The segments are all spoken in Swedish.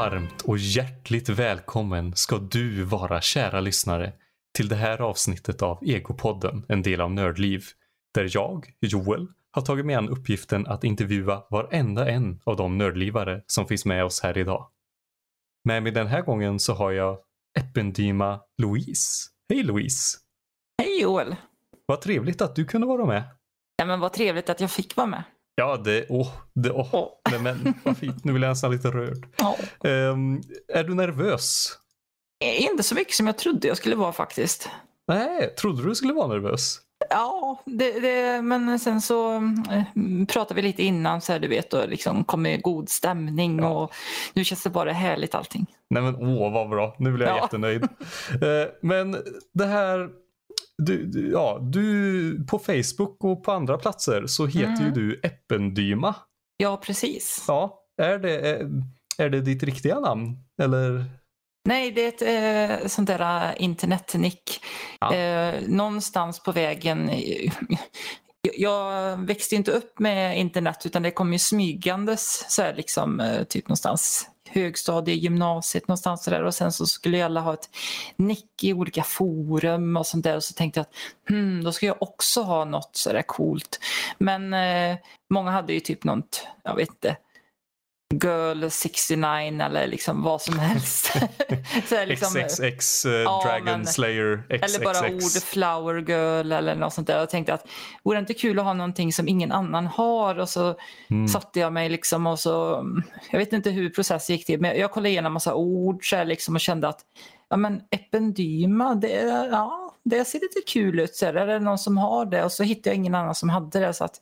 Varmt och hjärtligt välkommen ska du vara kära lyssnare till det här avsnittet av Egopodden, en del av Nördliv. Där jag, Joel, har tagit mig an uppgiften att intervjua varenda en av de nördlivare som finns med oss här idag. Med mig den här gången så har jag Eppendyma Louise. Hej Louise! Hej Joel! Vad trevligt att du kunde vara med. Ja, men vad trevligt att jag fick vara med. Ja, det, åh, det, åh. Åh. Nej, men vad fint. Nu blir jag nästan lite rörd. Ja. Ehm, är du nervös? Inte så mycket som jag trodde jag skulle vara faktiskt. Nej, trodde du skulle vara nervös? Ja, det, det, men sen så eh, pratade vi lite innan så här, du vet och liksom kom med god stämning Ja. och nu känns det bara härligt allting. Nej men åh vad bra, nu blir jag Ja. jättenöjd. Eh, men det här, du, du, ja, du på Facebook och på andra platser så heter ju Mm. du Eppendyma. Ja, precis. Ja, är det, är, det ditt riktiga namn? Eller? Nej, det är ett eh, sånt där eh, internetnick. Ja. Eh, någonstans på vägen. jag- Jag växte inte upp med internet utan det kom ju smygandes så här liksom eh, typ någonstans högstadie, gymnasiet någonstans där och sen så skulle alla ha ett nick i olika forum och sånt där och så tänkte jag att hmm, då ska jag också ha något sådär coolt. Men eh, många hade ju typ något, jag vet inte, Girl 69 eller liksom vad som helst. så liksom, XXX eh, ja, Dragon men- Slayer XXX. eller bara ord flower girl eller något sånt där. Jag tänkte att vore det inte kul att ha någonting som ingen annan har och så Mm. satte jag mig liksom och så, jag vet inte hur processen gick till men jag kollade igenom massa ord så liksom och kände att ja men ependyma, det, ja, det ser lite kul ut. Så här, är det någon som har det? Och så hittade jag ingen annan som hade det så att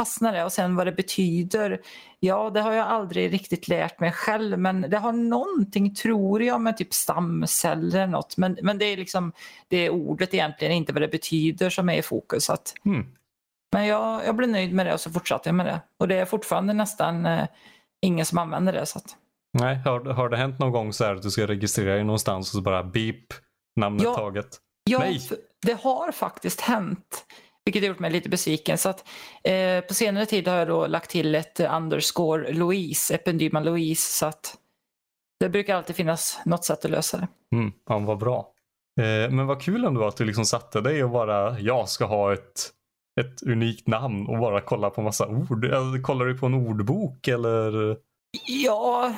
fastnade det. och sen vad det betyder, ja det har jag aldrig riktigt lärt mig själv men det har någonting tror jag med typ stamceller eller något men, men det är liksom det är ordet egentligen, inte vad det betyder som är i fokus. Att, Mm. men jag, jag blev nöjd med det och så fortsatte jag med det. Och det är fortfarande nästan eh, ingen som använder det. Så att, Nej, har, har det hänt någon gång så här att du ska registrera dig någonstans och så bara beep, namnet Ja. taget? ja, Nej. det har faktiskt hänt. Vilket har gjort mig lite besviken. Så att, eh, på senare tid har jag då lagt till ett underscore Louise, Ependyma Louise. Så att det brukar alltid finnas något sätt att lösa det. Mm, ja, vad bra. Eh, men vad kul ändå att du liksom satte dig och bara, jag ska ha ett, ett unikt namn och bara kolla på massa ord. Eller, kollar du på en ordbok eller? Ja,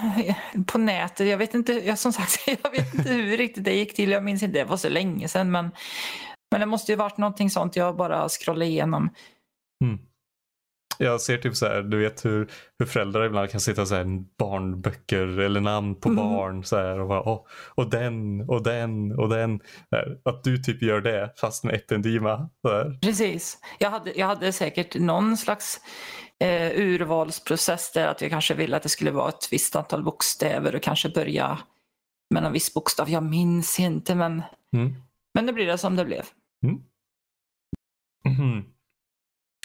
på nätet. Jag vet inte, jag, som sagt, jag vet inte hur riktigt det gick till. Jag minns inte, det var så länge sedan. Men, men det måste ju varit någonting sånt jag bara scrollade igenom. Mm. Jag ser typ så här, du vet hur, hur föräldrar ibland kan sitta så här barnböcker eller namn på Mm. barn så här och bara, och, och den och den och den. Att du typ gör det fast med här. Precis. Jag hade, jag hade säkert någon slags eh, urvalsprocess där att jag kanske ville att det skulle vara ett visst antal bokstäver och kanske börja med en viss bokstav. Jag minns inte men, Mm. men det blir det som det blev. Mhm.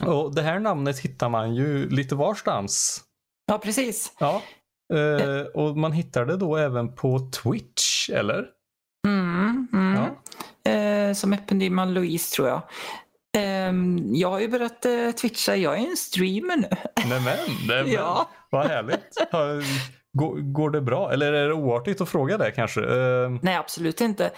Och det här namnet hittar man ju lite varstans. Ja, precis. Ja. Eh, och man hittar det då även på Twitch, eller? Mm, mm. Ja. Eh, som Ependyma Louise tror jag. Ehm, jag har ju börjat eh, twitcha, jag är en streamer nu. Nämen, nämen. Ja. vad härligt. Går, går det bra? Eller är det oartigt att fråga det kanske? Eh, Nej, absolut inte.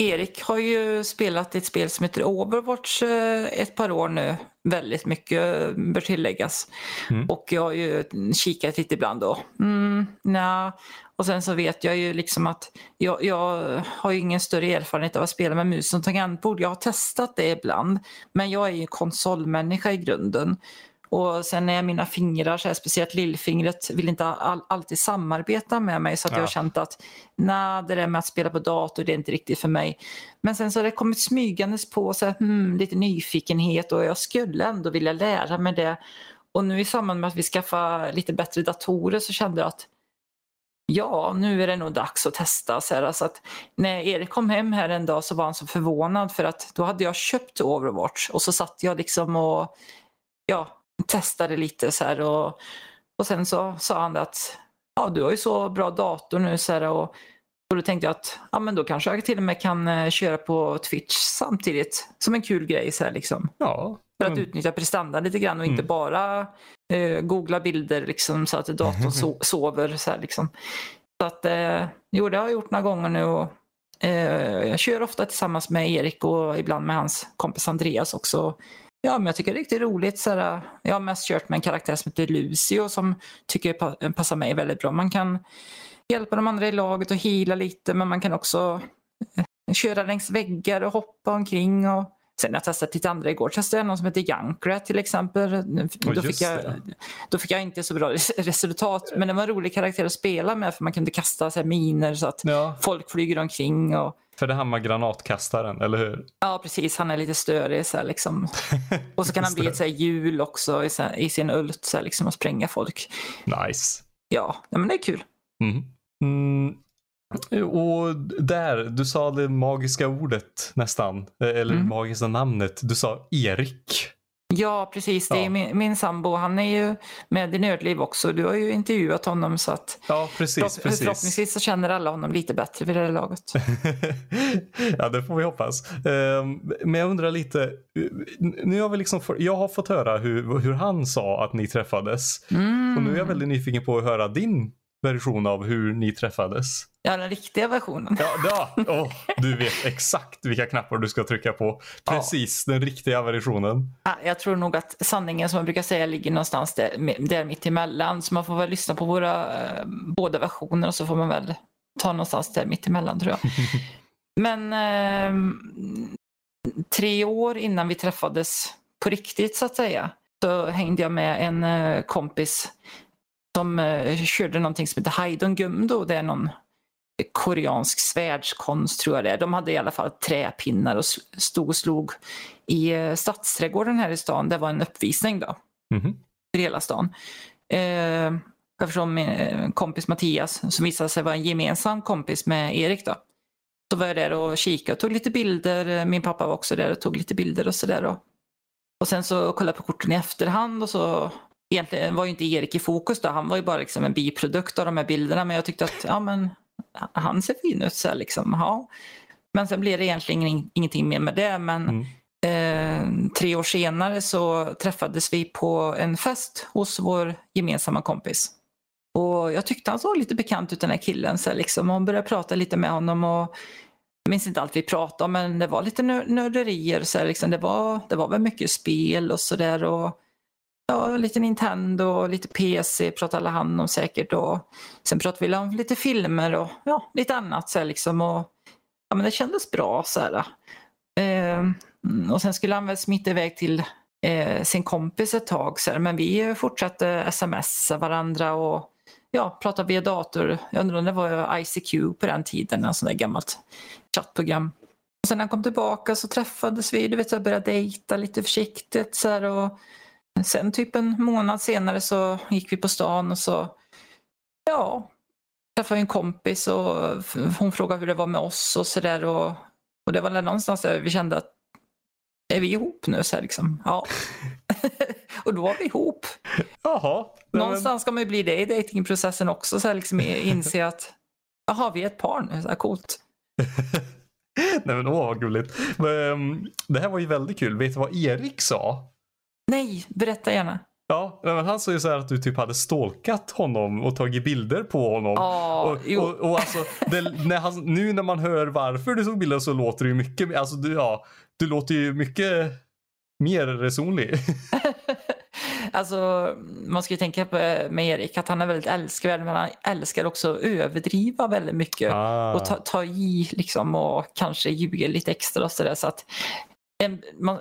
Erik har ju spelat ett spel som heter Overwatch eh, ett par år nu. Väldigt mycket bör tilläggas. Mm. Och jag har ju kikat lite ibland då. Mm, nja. Och sen så vet jag ju liksom att jag, jag har ingen större erfarenhet av att spela med mus som tangentbord. Jag har testat det ibland. Men jag är ju konsolmänniska i grunden. Och sen är mina fingrar, så här, speciellt lillfingret, vill inte all, alltid samarbeta med mig så att jag Ja. har känt att nej, det där med att spela på dator det är inte riktigt för mig. Men sen så har det kommit smygandes på så här, hmm, lite nyfikenhet och jag skulle ändå vilja lära mig det. Och nu i samband med att vi skaffar lite bättre datorer så kände jag att ja, nu är det nog dags att testa. Så, här, så att när Erik kom hem här en dag så var han så förvånad för att då hade jag köpt Overwatch och så satt jag liksom och ja, testade lite så här och, och sen så sa han att ja, du har ju så bra dator nu så här, och, och då tänkte jag att ja, men då kanske jag till och med kan eh, köra på Twitch samtidigt som en kul grej så här liksom. ja, För att Mm. utnyttja prestanda lite grann och inte Mm. bara eh, googla bilder liksom, så att datorn so sover. Så, här, liksom. så att, eh, jo, det har jag gjort några gånger nu. Och, eh, jag kör ofta tillsammans med Erik och ibland med hans kompis Andreas också. Ja, men jag tycker det är riktigt roligt. Så här, jag har mest kört med en karaktär som heter Lucio som tycker pa passar mig väldigt bra. Man kan hjälpa de andra i laget och hila lite men man kan också eh, köra längs väggar och hoppa omkring. Och... Sen har jag testat lite andra igår. Testade jag någon som heter Junkrat till exempel. Då fick, jag, det. då fick jag inte så bra res- resultat men det var en rolig karaktär att spela med för man kunde kasta så här, miner så att Ja, folk flyger omkring. Och... för det här med granatkastaren, eller hur? Ja precis, han är lite störig. Så här, liksom. Och så kan han bli ett så här, hjul också i, så här, i sin ult så här, liksom, och spränga folk. Nice. Ja, ja men det är kul. Mm. Mm. Och där, du sa det magiska ordet nästan, eh, eller Mm. magiska namnet. Du sa Erik. Ja, precis. Det är Ja. min, min sambo. Han är ju med i Nördliv också. Du har ju intervjuat honom så att Ja, precis. förhopp- förhoppningsvis så känner alla honom lite bättre vid det här laget. ja, det får vi hoppas. Ehm, Men jag undrar lite, nu har vi liksom, jag har fått höra hur, hur han sa att ni träffades. Mm. Och nu är jag väldigt nyfiken på att höra din version av hur ni träffades. Ja, den riktiga versionen. Ja, ja. Åh, du vet exakt vilka knappar du ska trycka på. Precis, den riktiga versionen. Ja, Jag tror nog att sanningen som man brukar säga ligger någonstans där, där mitt emellan. Så man får väl lyssna på våra eh, båda versioner och så får man väl ta någonstans där mitt emellan tror jag. Men eh, tre år innan vi träffades på riktigt så att säga så hängde jag med en eh, kompis som eh, körde någonting som heter Haidon Gumdo. Det är någon koreansk svärdskonst tror jag det är. De hade i alla fall träpinnar och stod och slog i eh, Stadsträdgården här i stan. Det var en uppvisning då, Mhm. för hela stan. Eh, eftersom min eh, kompis Mattias, som visade sig vara en gemensam kompis med Erik då, så var jag där och kikade och tog lite bilder. Eh, Min pappa var också där och tog lite bilder och sådär. Och sen så kollade jag på korten i efterhand och så Egentligen var ju inte Erik i fokus då, han var ju bara liksom en biprodukt av de här bilderna men jag tyckte att ja men han ser fin ut så här liksom. Ja. Men sen blev det egentligen ing- ingenting mer med det men Mm. eh, tre år senare så träffades vi på en fest hos vår gemensamma kompis. Och jag tyckte han såg lite bekant ut den här killen. Så liksom, och började prata lite med honom. Och, jag minns inte allt vi pratade om men det var lite nör- nörderier. Så liksom, det, var, det var väl mycket spel och sådär. Ja, lite Nintendo och lite PC pratade alla han om säkert. Och sen pratade vi om lite filmer och ja, lite annat. Så här, liksom, och, ja, men det kändes bra. Så här. Eh, och sen skulle han väl smita iväg till eh, sin kompis ett tag. Så här, men vi fortsatte smsa varandra och ja, prata via dator. Jag undrar om det var ICQ på den tiden, en sån där gammalt chattprogram. Och sen när han kom tillbaka så träffades vi, du vet, jag började dejta lite försiktigt. Så här, och sen typ en månad senare så gick vi på stan och så, ja, träffade en kompis och hon frågade hur det var med oss och sådär. Och, och det var väl någonstans där vi kände att är vi ihop nu? Så här, liksom. Ja. och då var vi ihop. Jaha. Men- Någonstans ska man ju bli det i datingprocessen också. Så här, liksom, inse att jaha, vi är ett par nu. Så här, coolt. Nej men åh vad gulligt. Men, ehm, det här var ju väldigt kul. Vet du vad Erik sa? Nej, berätta gärna. Ja, men han sa ju så här att du typ hade stalkat honom och tagit bilder på honom. Ja, och, jo. och, och alltså, det, när han, nu när man hör varför du tog bilder så låter ju mycket, alltså du, ja, du låter ju mycket mer resonlig. Alltså, man ska ju tänka på eh, med Erik att han är väldigt älskvärd men han älskar också att överdriva väldigt mycket. Ah. Och ta, ta i liksom och kanske ljuga lite extra och sådär. Så att en, man,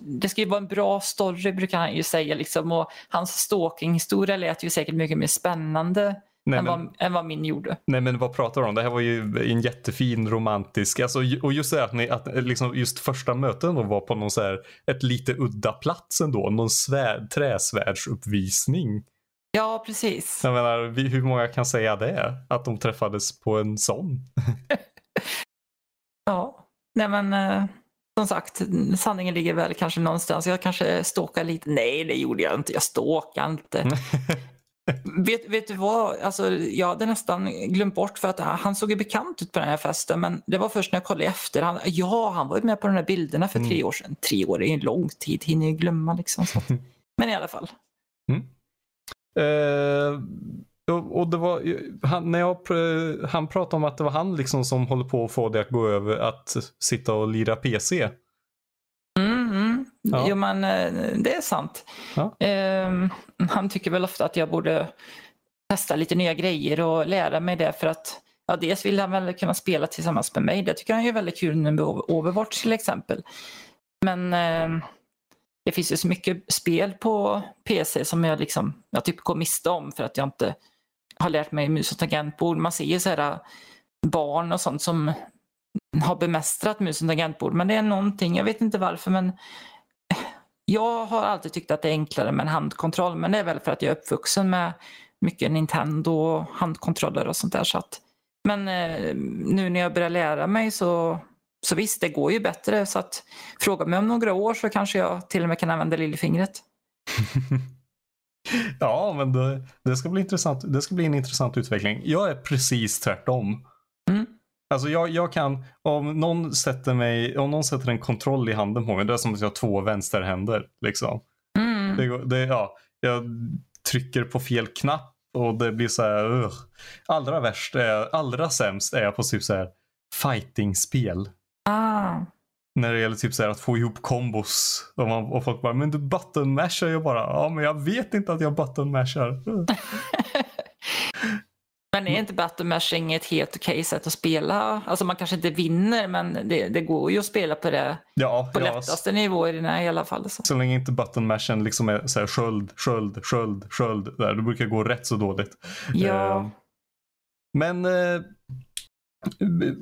det ska ju vara en bra story brukar han ju säga. Liksom, och hans stalking-historia lät ju säkert mycket mer spännande nej, än, men, vad, än vad min gjorde. nej men vad pratar du om? Det här var ju en jättefin romantisk, alltså, och just det att, ni, att liksom just första möten då var på någon så här, ett lite udda plats ändå, någon svärd, träsvärdsuppvisning. Ja, precis. Jag menar, hur många kan säga det? Att de träffades på en sån? Ja, nej men eh, som sagt, sanningen ligger väl kanske någonstans. Jag kanske stalkar lite. Nej, det gjorde jag inte. Jag stalkar inte. vet, vet du vad? Alltså, jag hade nästan glömt bort för att han såg ju bekant ut på den här festen men det var först när jag kollade efter. Han, ja, han var ju med på de här bilderna för tre Mm. år sedan. Tre år är ju en lång tid, hinner ju glömma liksom. Att, men i alla fall. Eh, och, och det var, han, när jag, han pratade om att det var han liksom som håller på att få det att gå över att sitta och lira PC. Mm, mm. Ja. Jo, men eh, det är sant. Ja. Ehm, han tycker väl ofta att jag borde testa lite nya grejer och lära mig det för att ja, dels vill han väl kunna spela tillsammans med mig. Det tycker han är väldigt kul nu med Over- Overwatch till exempel. Men ehm, det finns ju så mycket spel på PC som jag liksom, jag typ går miste om för att jag inte har lärt mig mus och tangentbord. Man ser ju så här äh, barn och sånt som har bemästrat mus och tangentbord. Men det är någonting, jag vet inte varför men äh, jag har alltid tyckt att det är enklare med en handkontroll men det är väl för att jag är uppvuxen med mycket Nintendo och handkontroller och sånt där. Så att, men eh, nu när jag börjar lära mig så, så visst, det går ju bättre. Så att fråga mig om några år så kanske jag till och med kan använda lillfingret. ja, men det, det, ska bli intressant. det ska bli en intressant utveckling. Jag är precis tvärtom. Mm. Alltså jag, jag kan, om någon sätter mig, om någon sätter en kontroll i handen på mig, det är som att jag har två vänsterhänder. Liksom. Mm. Det, det, ja, jag trycker på fel knapp och det blir så här. ugh. Allra värst, är, allra sämst är jag på typ så här fighting-spel. Ah. När det gäller typ så att få ihop kombos. Och, man, och folk bara, men du button mashar ju bara. Ja, men jag vet inte att jag button mashar. Ugh. Men är inte battle mashing ett helt okej sätt att spela? Alltså man kanske inte vinner men det, det går ju att spela på det Ja, på ja lättaste nivåerna i alla fall. Så. så länge inte button mashen liksom är så här sköld, sköld, sköld, sköld. Där, det brukar gå rätt så dåligt. Ja. Eh, Men eh,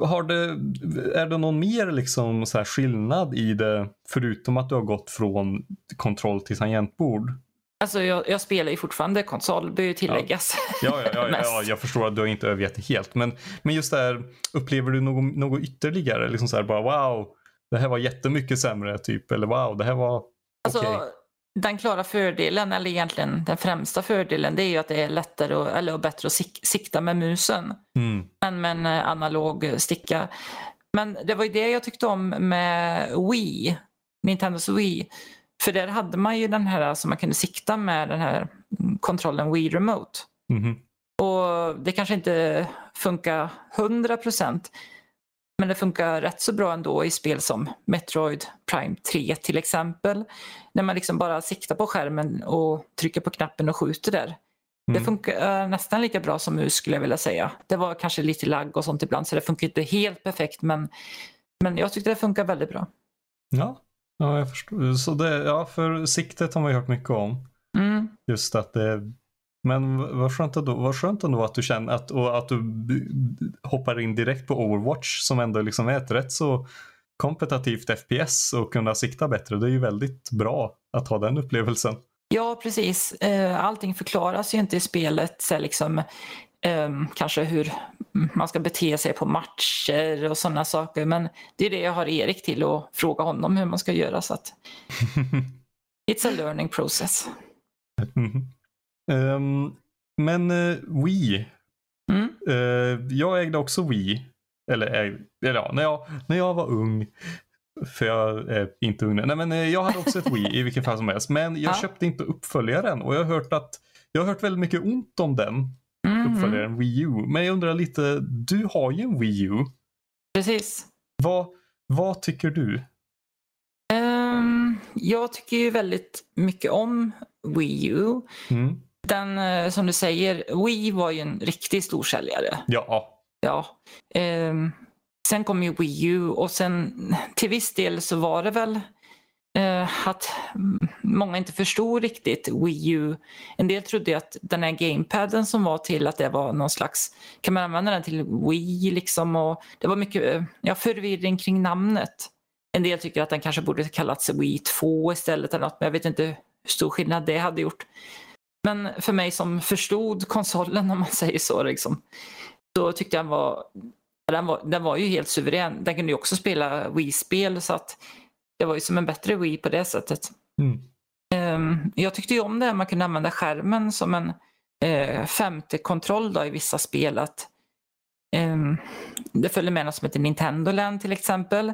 har det, är det någon mer liksom så skillnad i det förutom att du har gått från kontroll till tangentbord? Alltså jag, jag spelar ju fortfarande konsol, bör ju tilläggas. Ja, ja, ja, ja, ja, jag förstår att du inte övergett det helt. Men, men just där, upplever du något, något ytterligare? Liksom så här bara wow, det här var jättemycket sämre typ. Eller wow, det här var Alltså, okej. Den klara fördelen, eller egentligen den främsta fördelen, det är ju att det är lättare och, eller bättre att sik- sikta med musen Mm. än med en eh, analog sticka. Men det var ju det jag tyckte om med Wii, Nintendos Wii. För där hade man ju den här som man kunde sikta med den här mm, kontrollen Wii Remote. Mhm. Och det kanske inte funkar 100% men det funkar rätt så bra ändå i spel som Metroid Prime 3 till exempel. När man liksom bara siktar på skärmen och trycker på knappen och skjuter där. Det Mm. funkar eh, nästan lika bra som mus skulle jag vilja säga. Det var kanske lite lagg och sånt ibland så det funkar inte helt perfekt men, men jag tyckte det funkar väldigt bra. Ja, ja, jag förstår. Så det, ja, för siktet har man ju hört mycket om. Mm. Just att det men vad skönt ändå, vad skönt ändå att du känner att, och att du hoppar in direkt på Overwatch som ändå liksom är ett rätt så kompetitivt FPS och kunna sikta bättre. Det är ju väldigt bra att ha den upplevelsen. Ja, precis. Eh, Allting förklaras ju inte i spelet. Så liksom, ehm, kanske hur man ska bete sig på matcher och sådana saker. Men det är det jag har Erik till och fråga honom hur man ska göra. Så att it's a learning process. Mhm. Ehm, men uh, Wii. Mm. Eh, jag ägde också Wii. Eller, äg- eller ja, när jag, när jag var ung. För jag är inte ung. Nej, men eh, jag hade också ett Wii i vilket fall som helst. Men jag Ja. köpte inte uppföljaren och jag har hört att jag har hört väldigt mycket ont om den Mhm. uppföljaren Wii U. Men jag undrar lite, du har ju en Wii U. Precis. Vad, vad tycker du? Ehm, jag tycker ju väldigt mycket om Wii U. Mm. Den, eh, som du säger, Wii var ju en riktig storsäljare. Ja. Ja. Ehm, sen kom ju Wii U och sen till viss del så var det väl eh, att många inte förstod riktigt Wii U. En del trodde att den här gamepaden som var till att det var någon slags, kan man använda den till Wii liksom och det var mycket eh, ja, förvirring kring namnet. En del tycker att den kanske borde kallats Wii 2 istället eller något men jag vet inte hur stor skillnad det hade gjort. Men för mig som förstod konsolen om man säger så liksom, så tyckte jag den var, den var, den var ju helt suverän. Den kunde ju också spela Wii-spel så att det var ju som en bättre Wii på det sättet. Mm. Ehm, jag tyckte ju om det här man kunde använda skärmen som en eh, femte kontroll då i vissa spel. Att, eh, det följde med något som heter Nintendo Land till exempel.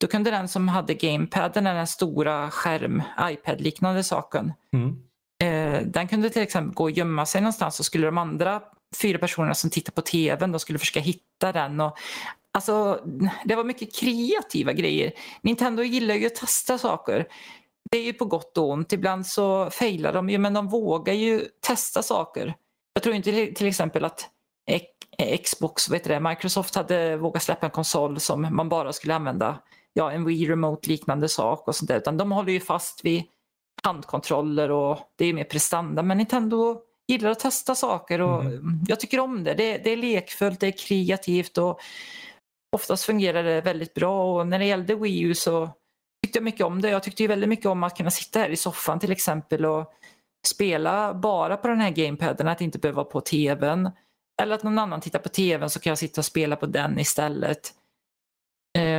Då kunde den som hade gamepaden, den här stora skärm, iPad-liknande saken, Mm eh, den kunde till exempel gå och gömma sig någonstans och skulle de andra fyra personerna som tittar på tvn, de skulle försöka hitta den. Och, alltså, det var mycket kreativa grejer. Nintendo gillar ju att testa saker. Det är ju på gott och ont. Ibland så failar de ju, men de vågar ju testa saker. Jag tror inte till- exempel att eh, Xbox, vet det, Microsoft hade vågat släppa en konsol som man bara skulle använda ja, en Wii Remote liknande sak och sånt där. Utan de håller ju fast vid handkontroller och det är mer prestanda. Men Nintendo gillar att testa saker och jag tycker om det. det. Det är lekfullt, det är kreativt och oftast fungerar det väldigt bra. Och när det gällde Wii U så tyckte jag mycket om det. Jag tyckte ju väldigt mycket om att kunna sitta här i soffan till exempel och spela bara på den här gamepaden, att inte behöva vara på tvn. Eller att någon annan tittar på tvn så kan jag sitta och spela på den istället.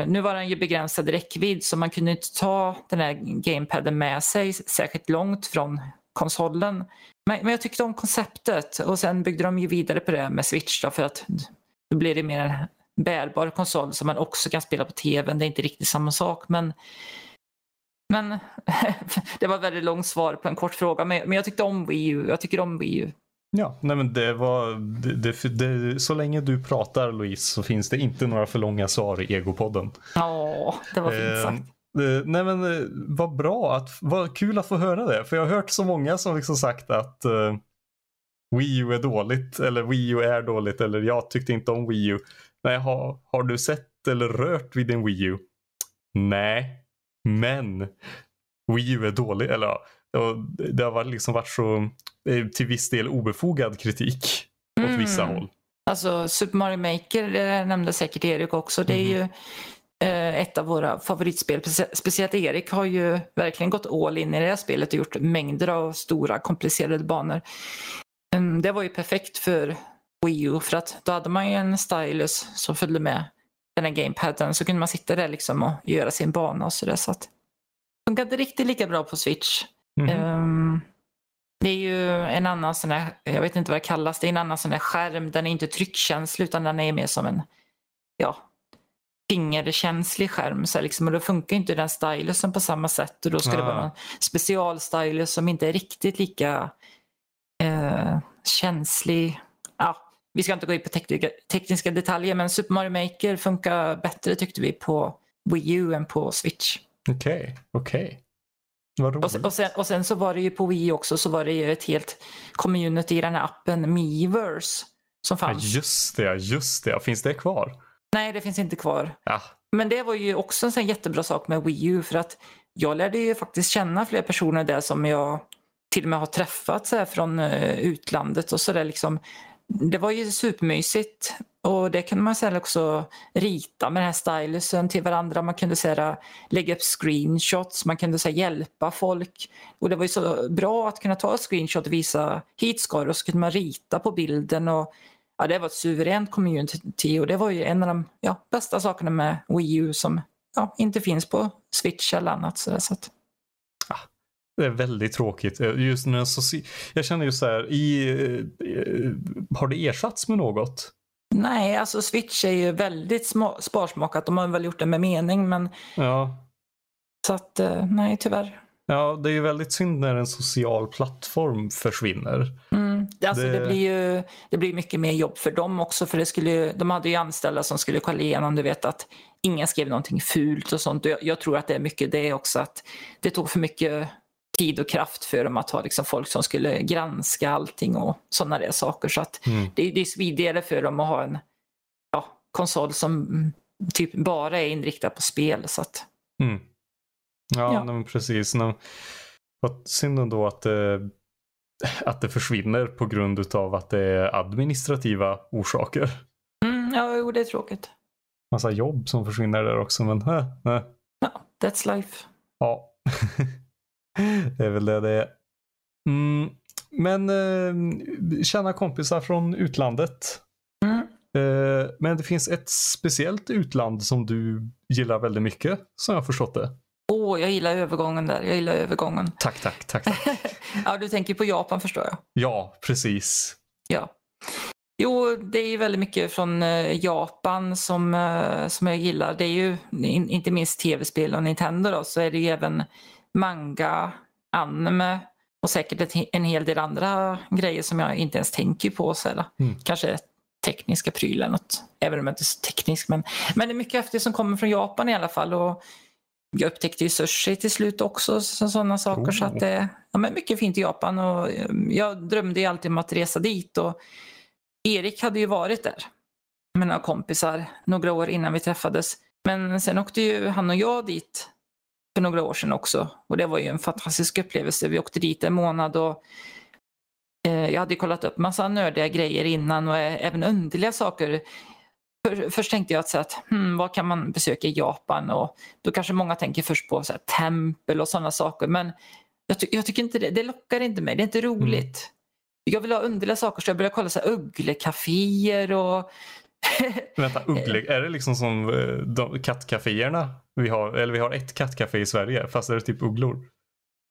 Eh, nu var den ju begränsad räckvidd så man kunde inte ta den här gamepaden med sig särskilt långt från konsolen. Men, men jag tyckte om konceptet och sen byggde de ju vidare på det med Switch då, för att då blir det mer en bärbar konsol som man också kan spela på tvn. Det är inte riktigt samma sak men men det var ett väldigt långt svar på en kort fråga. Men, men jag tyckte om Wii U. Jag tycker om Wii U. Ja, nej men det var, det, det, det, så länge du pratar Louise så finns det inte några för långa svar i egopodden. Ja, det var fint Eh, sagt. eh, nej men eh, vad bra, att, vad kul att få höra det. För jag har hört så många som liksom sagt att eh, Wii U är dåligt eller Wii U är dåligt eller jag tyckte inte om Wii U. Nej, har, har du sett eller rört vid din Wii U? Nej, men Wii U är dålig. Eller ja, det har liksom varit så eh, till viss del obefogad kritik åt vissa Mm. håll. Alltså Super Mario Maker det nämnde säkert Erik också. Det är Mhm. ju eh, ett av våra favoritspel. Specie- Speciellt Erik har ju verkligen gått all in i det här spelet och gjort mängder av stora komplicerade banor. Mm, det var ju perfekt för Wii U för att då hade man ju en stylus som följde med den här gamepaden så kunde man sitta där liksom och göra sin bana och sådär. Så att det funkade riktigt lika bra på Switch. Mhm. Ehm, det är ju en annan sån här, jag vet inte vad det kallas, det är en annan sån här skärm. Den är inte tryckkänslig utan den är mer som en ja, fingerkänslig skärm. Så liksom, och då funkar inte den stylusen på samma sätt och då ska det Ah. vara någon specialstylus som inte är riktigt lika eh, känslig. Ja, vi ska inte gå in på tekniska, tekniska detaljer men Super Mario Maker funkar bättre tyckte vi på Wii U än på Switch. Okej, okej. Vad Och roligt. sen, och, sen, och sen så var det ju på Wii också så var det ju ett helt community i den här appen Miiverse som Ja, fanns. just det, just det. Finns det kvar? Nej, det finns inte kvar. Ja. Men det var ju också en sån jättebra sak med Wii U för att jag lärde ju faktiskt känna fler personer där som jag till och med har träffat så här från eh, utlandet och sådär liksom. Det var ju supermysigt och det kunde man sen också rita med den här stylusen till varandra. Man kunde här, lägga upp screenshots, man kunde här, hjälpa folk. Och det var ju så bra att kunna ta ett screenshot och visa hit ska du och så kunde man rita på bilden. Och, ja, det var ett suveränt community och det var ju en av de ja, bästa sakerna med Wii U som ja, inte finns på Switch eller annat. Så, där, så att, det är väldigt tråkigt. Eh, Just när soci... Jag känner ju så här, i, eh, har det ersatts med något? nej, alltså Switch är ju väldigt sma- sparsmakat. De har väl gjort det med mening men Ja. så att eh, nej tyvärr. ja, det är ju väldigt synd när en social plattform försvinner. Mm. Alltså det... Det- blir ju det blir mycket mer jobb för dem också för det skulle ju, de hade ju anställda som skulle kolla igenom, du vet att ingen skrev någonting fult och sånt. Jag, jag tror att det är mycket det också att det tog för mycket tid och kraft för dem att ha liksom folk som skulle granska allting och sådana där saker. Så att Mm. det, det är smidigare för dem att ha en ja, konsol som typ bara är inriktad på spel. Så att, Mm. Ja, Ja. men precis. Vad synd ändå att det, att det försvinner på grund av att det är administrativa orsaker. mm, ja, jo, det är tråkigt. Massa jobb som försvinner där också, men äh, äh. Ja, that's life. Ja, det är väl det det är. Mm. Men eh, känna kompisar från utlandet. Mm. Eh, men det finns ett speciellt utland som du gillar väldigt mycket, som jag har förstått det. Åh, jag gillar övergången där. Jag gillar övergången. Tack, tack, tack. tack. ja, du tänker på Japan förstår jag. ja, precis. Ja. Jo, det är ju väldigt mycket från eh, Japan som, eh, som jag gillar. Det är ju in, inte minst tv-spel och Nintendo då, så är det ju även manga, anime och säkert en hel del andra grejer som jag inte ens tänker på. Så här. Mm. Kanske tekniska prylar, något, även om jag inte är så teknisk. Men, men det är mycket häftigt som kommer från Japan i alla fall. Och jag upptäckte ju sushi till slut också, så, sådana saker. Så Oh. att det ja, men mycket fint i Japan och eh, jag drömde ju alltid om att resa dit. Och Erik hade ju varit där med några kompisar några år innan vi träffades. Men sen åkte ju han och jag dit för några år sedan också. Och det var ju en fantastisk upplevelse. Vi åkte dit en månad och eh, jag hade kollat upp massa nördiga grejer innan och eh, även underliga saker. För, först tänkte jag att, så att hmm, vad kan man besöka i Japan? Och då kanske många tänker först på så här, tempel och sådana saker. Men jag, ty- jag tycker inte det, det lockar inte mig. Det är inte roligt. Jag vill ha underliga saker så jag började kolla så här ugglekaféer och Vänta, Uggle, är det liksom som eh, de kattcaféerna vi har? Eller vi har ett kattcafé i Sverige, fast är det typ ugglor?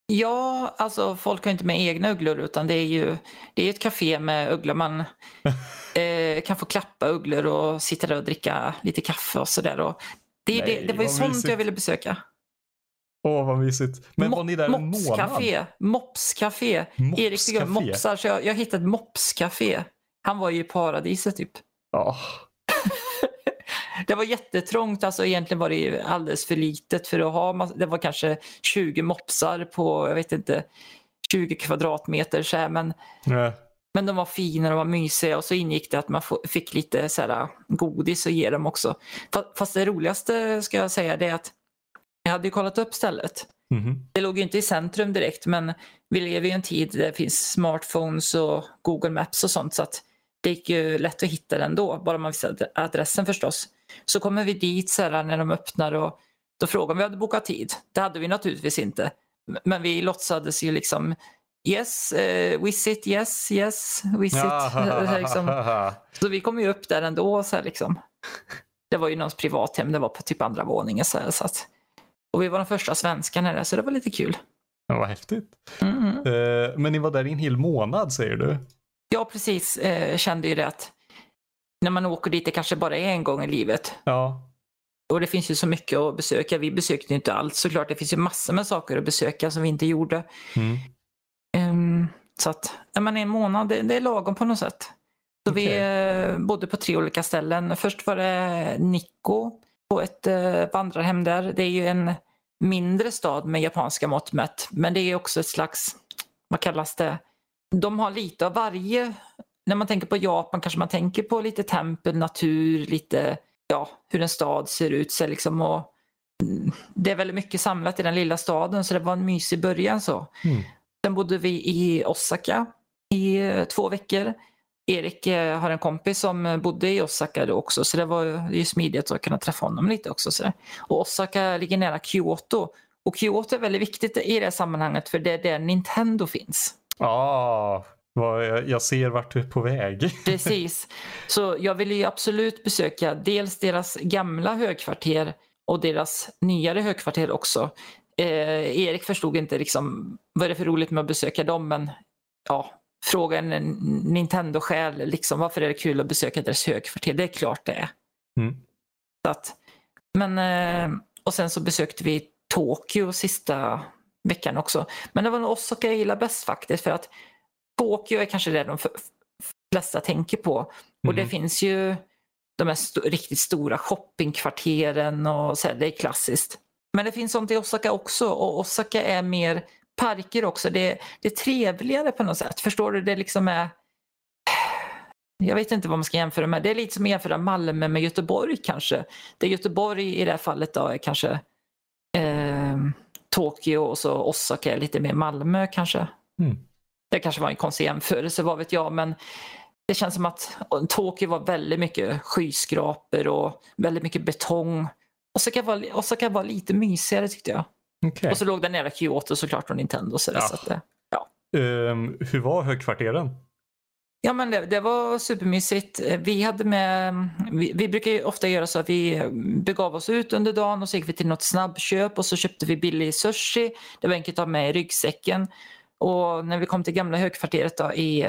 Ja, alltså folk har inte med egna ugglor utan det är ju det är ett café med ugglor. Man eh, kan få klappa ugglor och sitta där och dricka lite kaffe och sådär. Det, det, Nej, det var ju sånt mysigt. jag ville besöka. Åh, vad mysigt. Men var Mo- ni där en månad? Mopscafé. Mopscafé. Erik tycker om mopsar så jag, jag hittade ett mopscafé. Han var ju i paradiset typ. Ja. Det var jättetrångt, alltså egentligen var det alldeles för litet för att ha, det var kanske 20 mopsar på, jag vet inte, 20 kvadratmeter så här, men, Nej. men de var fina och var mysiga och så ingick det att man fick lite så här, godis och ge dem också. Fa- Fast det roligaste ska jag säga det är att jag hade ju kollat upp stället. Mhm. Det låg ju inte i centrum direkt men vi lever i en tid där det finns smartphones och Google Maps och sånt så att det gick ju lätt att hitta den då, bara man visste adressen förstås. Så kommer vi dit här, när de öppnar och då frågade om vi hade bokat tid. Det hade vi naturligtvis inte. Men vi låtsades ju liksom Yes, uh, visit, yes, yes, visit. Ja. liksom. Så vi kom ju upp där ändå. Så här, liksom. Det var ju någons privathem, det var på typ andra våningen. Så här, så att, och vi var de första svenskarna där, så det var lite kul. Ja, vad häftigt. Mm. Eh, men ni var där i en hel månad säger du? Jag precis eh, kände ju det att när man åker dit, det kanske bara är en gång i livet. Ja. Och det finns ju så mycket att besöka. Vi besökte inte allt såklart. Det finns ju massor med saker att besöka som vi inte gjorde. Mm. Ehm, så att när man är en månad, det, det är lagom på något sätt. Så vi Okej. eh, bodde på tre olika ställen. Först var det Nikko på ett eh, vandrarhem där. Det är ju en mindre stad med japanska mått mätt. Men det är också ett slags, vad kallas det? De har lite av varje. När man tänker på Japan kanske man tänker på lite tempel, natur, lite ja, hur en stad ser ut. Så liksom, och, mm, det är väldigt mycket samlat i den lilla staden så det var en mysig början. så. Mm. Sen bodde vi i Osaka i eh, två veckor. Erik eh, har en kompis som eh, bodde i Osaka då också så det var ju- smidigt att kunna träffa honom lite också. Så. Och Osaka ligger nära Kyoto. Och Kyoto är väldigt viktigt i det sammanhanget för det är där Nintendo finns. Ah, jag, ser vart du är på väg. Precis. Så jag vill ju absolut besöka dels deras gamla högkvarter och deras nyare högkvarter också. Eh, Erik förstod inte liksom, vad är det för roligt med att besöka dem men ja, fråga en Nintendo-själ, liksom, varför är det kul att besöka deras högkvarter? Det är klart det är. Mm. Så att, men, eh, och sen så besökte vi Tokyo sista veckan också. Men det var nog Osaka jag gillar bäst faktiskt för att Tokyo är kanske det de flesta tänker på. Och det Mhm. finns ju de här sto- riktigt stora shoppingkvarteren och så här, det är klassiskt. Men det finns sånt i Osaka också och Osaka är mer parker också. Det, det är trevligare på något sätt. Förstår du? Det liksom är jag vet inte vad man ska jämföra med. Det är lite som att jämföra Malmö med Göteborg kanske. Det Göteborg i det här fallet då är kanske eh, Tokyo och så Osaka är lite mer Malmö kanske. Mm. Det kanske var en konstig jämförelse, vad vet jag. Men det känns som att Tokyo var väldigt mycket skyskrapor och väldigt mycket betong. Osaka var, Osaka var lite mysigare tyckte jag. Okej. Och så låg det nära Kyoto såklart och Nintendo. Så, Ja. så att, det- Ehm, hur var högkvarteren? Ja, men det, det, var supermysigt. Vi, hade med, vi, vi, brukar ofta göra så att vi begav oss ut under dagen och så gick vi till något snabbköp och så köpte vi billig sushi. Det var enkelt att ha med i ryggsäcken. Och när vi kom till gamla högkvarteret då, i,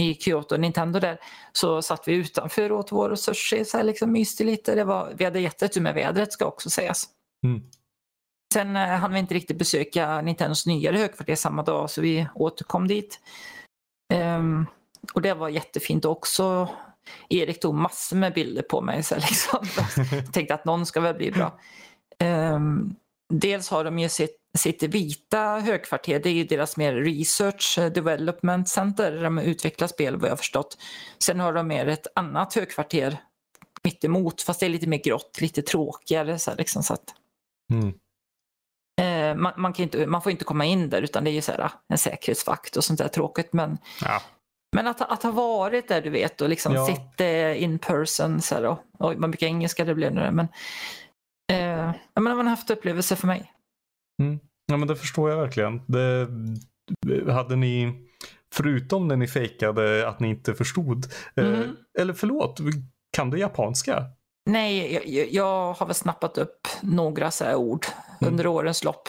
i Kyoto, Nintendo där, så satt vi utanför och åt vår sushi. Så här liksom myste lite. Det var, vi hade jättetur med vädret ska också sägas. Mm. Sen eh, hann vi inte riktigt besöka Nintendos nyare högkvarter samma dag så vi återkom dit. Um, och det var jättefint också. Erik tog massor med bilder på mig. Så liksom. Jag tänkte att någon ska väl bli bra. Um, dels har de ju sitt, sitt vita högkvarter, det är ju deras mer research eh, development center där de utvecklar spel vad jag förstått. Sen har de mer ett annat högkvarter mittemot fast det är lite mer grått, lite tråkigare. Så liksom, så att, mm. eh, man, man, kan inte, man får inte komma in där utan det är ju så här, en säkerhetsvakt och sånt där tråkigt. Men ja. Men att, att ha varit där du vet och liksom ja. sitta in person så här, och, och vad mycket engelska det blev nu men eh, jag menar, man har haft upplevelser för mig. Mm. Ja men det förstår jag verkligen. Det, hade ni, förutom när ni fejkade att ni inte förstod, eh, mm. eh, eller förlåt, kan du japanska? Nej, jag, jag, har väl snappat upp några så ord mm. under årens lopp.